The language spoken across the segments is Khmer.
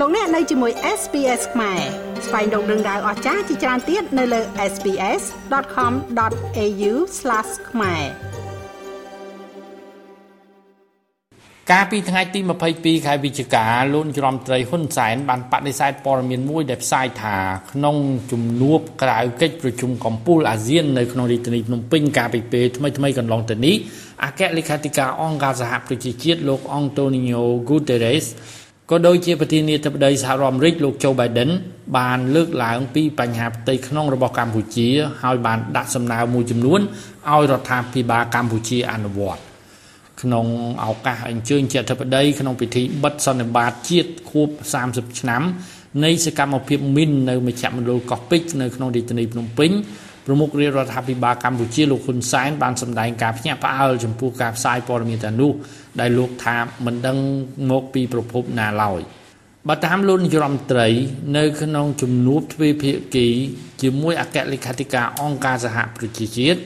លោកអ្នកនៅជាមួយ SPS ខ្មែរស្វែងរកដឹងដៅអស្ចារ្យជាច្រើនទៀតនៅលើ SPS.com.au/ ខ្មែរកាលពីថ្ងៃទី22ខែវិច្ឆិកាលោកច្រំត្រីហ៊ុនសែនបានបដិសេធព័ត៌មានមួយដែលផ្សាយថាក្នុងជំនួបក្រៅកិច្ចប្រជុំកំពូលអាស៊ាននៅក្នុងរាជធានីភ្នំពេញកាលពីពេលថ្មីថ្មីកន្លងទៅនេះអគ្គលេខាធិការអង្គការសហប្រជាជាតិលោកអង់តូនីញ៉ូហ្គូតេរ៉េស ក៏ដូចជាប្រធានាធិបតីសហរដ្ឋអាមេរិកលោកโจ Biden បានលើកឡើងពីបញ្ហាផ្ទៃក្នុងរបស់កម្ពុជា ហើយបានដាក់សំណើមួយចំនួនឲ្យរដ្ឋាភិបាលកម្ពុជាអនុវត្តក្នុងឱកាសអញ្ជើញជាអធិបតីក្នុងពិធីបិទសន្និបាតជាតិខួប30ឆ្នាំនៃសកម្មភាពមីននៅមជ្ឈមណ្ឌលកោះពេជ្រនៅក្នុងរាជធានីភ្នំពេញ ប្រមុខរាជរដ្ឋាភិបាលកម្ពុជាលោកហ៊ុនសែនបានសម្ដែងការភ្ញាក់ផ្អើលចំពោះការផ្សាយព័ត៌មានទាំងនោះដែលលោកថាមិនដឹងមកពីប្រភពណាឡើយបើតាមលោកនាយរដ្ឋមន្ត្រី នៅក្នុងជំនួបទ្វេភាគី ជាមួយអគ្គលេខាធិការអង្គការសហប្រជាជាតិ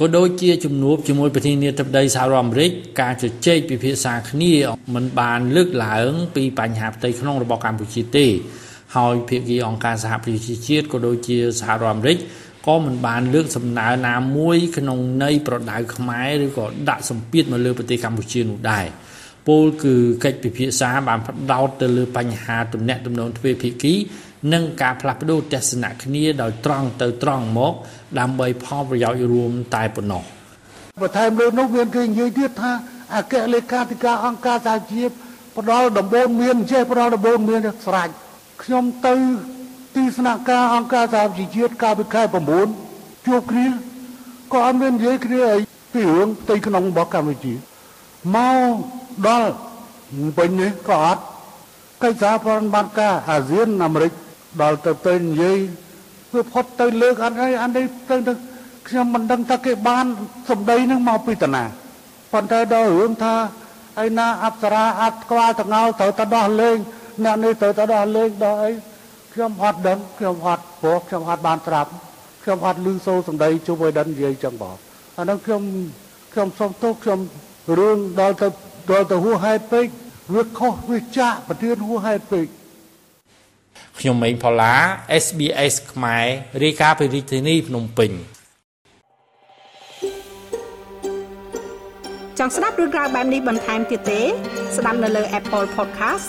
ក៏ដូចជាជំនួបជាមួយប្រធានាធិបតីសហរដ្ឋអាមេរិកការជជែកពិភាក្សាគ្នាមិនបានលើកឡើងពីបញ្ហាផ្ទៃក្នុងរបស់កម្ពុជាទេ ហើយភាគីអង្គការសហប្រជាជាតិក៏ដូចជាសហរដ្ឋអាមេរិក ក៏មិនបានលើកសំណើណាមួយក្នុងន័យប្រដៅខ្មែរឬក៏ដាក់សម្ពាធមកលើប្រទេសកម្ពុជានោះដែរពលគឺកិច្ចពិភាក្សាបានផ្ដោតទៅលើបញ្ហាទំនាក់ទំនងទ្វេភាគីនិងការផ្លាស់ប្ដូរទស្សនៈគ្នាដោយត្រង់ទៅត្រង់មក ដើម្បីផលប្រយោជន៍រួមតែប៉ុណ្ណោះបន្ថែមលើនោះមានគេនិយាយទៀតថាអគ្គលេខាធិការអង្គការសហជីពផ្ដល់ដំបូន្មានចេះផ្ដល់ដំបូន្មានស្រេចខ្ញុំទៅ ទីស្នាក់ការអង្គការសហជីវជាតិកាលពីខែ9ជួបគ្នាក៏អត់មាននិយាយគ្នាអីពីរឿងផ្ទៃក្នុងរបស់កម្ពុជាមកដល់ពេញនេះក៏អត់កិច្ចសហប្រតិបត្តិការអាស៊ានអាមេរិកដល់ទៅទៅនិយាយវាផុតទៅលើកអត់អីអានេះទៅទៅខ្ញុំមិនដឹងថាគេបានសម្ដីនឹងមកពីតាណាប៉ុន្តែដល់រឿងថាឯណាអប្សរាអត់ក្បាលតងោត្រូវទៅដោះលេងអ្នកនេះត្រូវទៅដោះលេងដល់អី ខ្ញុំអត់ដឹងខ្ញុំអត់ព្រោះខ្ញុំអត់បានត្រាប់ខ្ញុំអត់ឮសូរសម្ដីជួបឲ្យដឹងនិយាយចឹងបងអានោះខ្ញុំខ្ញុំសុំទោសខ្ញុំរឿងដល់ទៅដល់ទៅហួសហេតុពេកវាខុសវាចាក់ប្រធានហួសហេតុពេកខ្ញុំម៉េងផល្លា SBS ខ្មែររាយការណ៍ពីរាជធានីភ្នំពេញចង់ស្ដាប់រឿងក្រៅបែបនេះបន្ថែមទៀតទេ ស្ដាប់នៅលើ Apple Podcast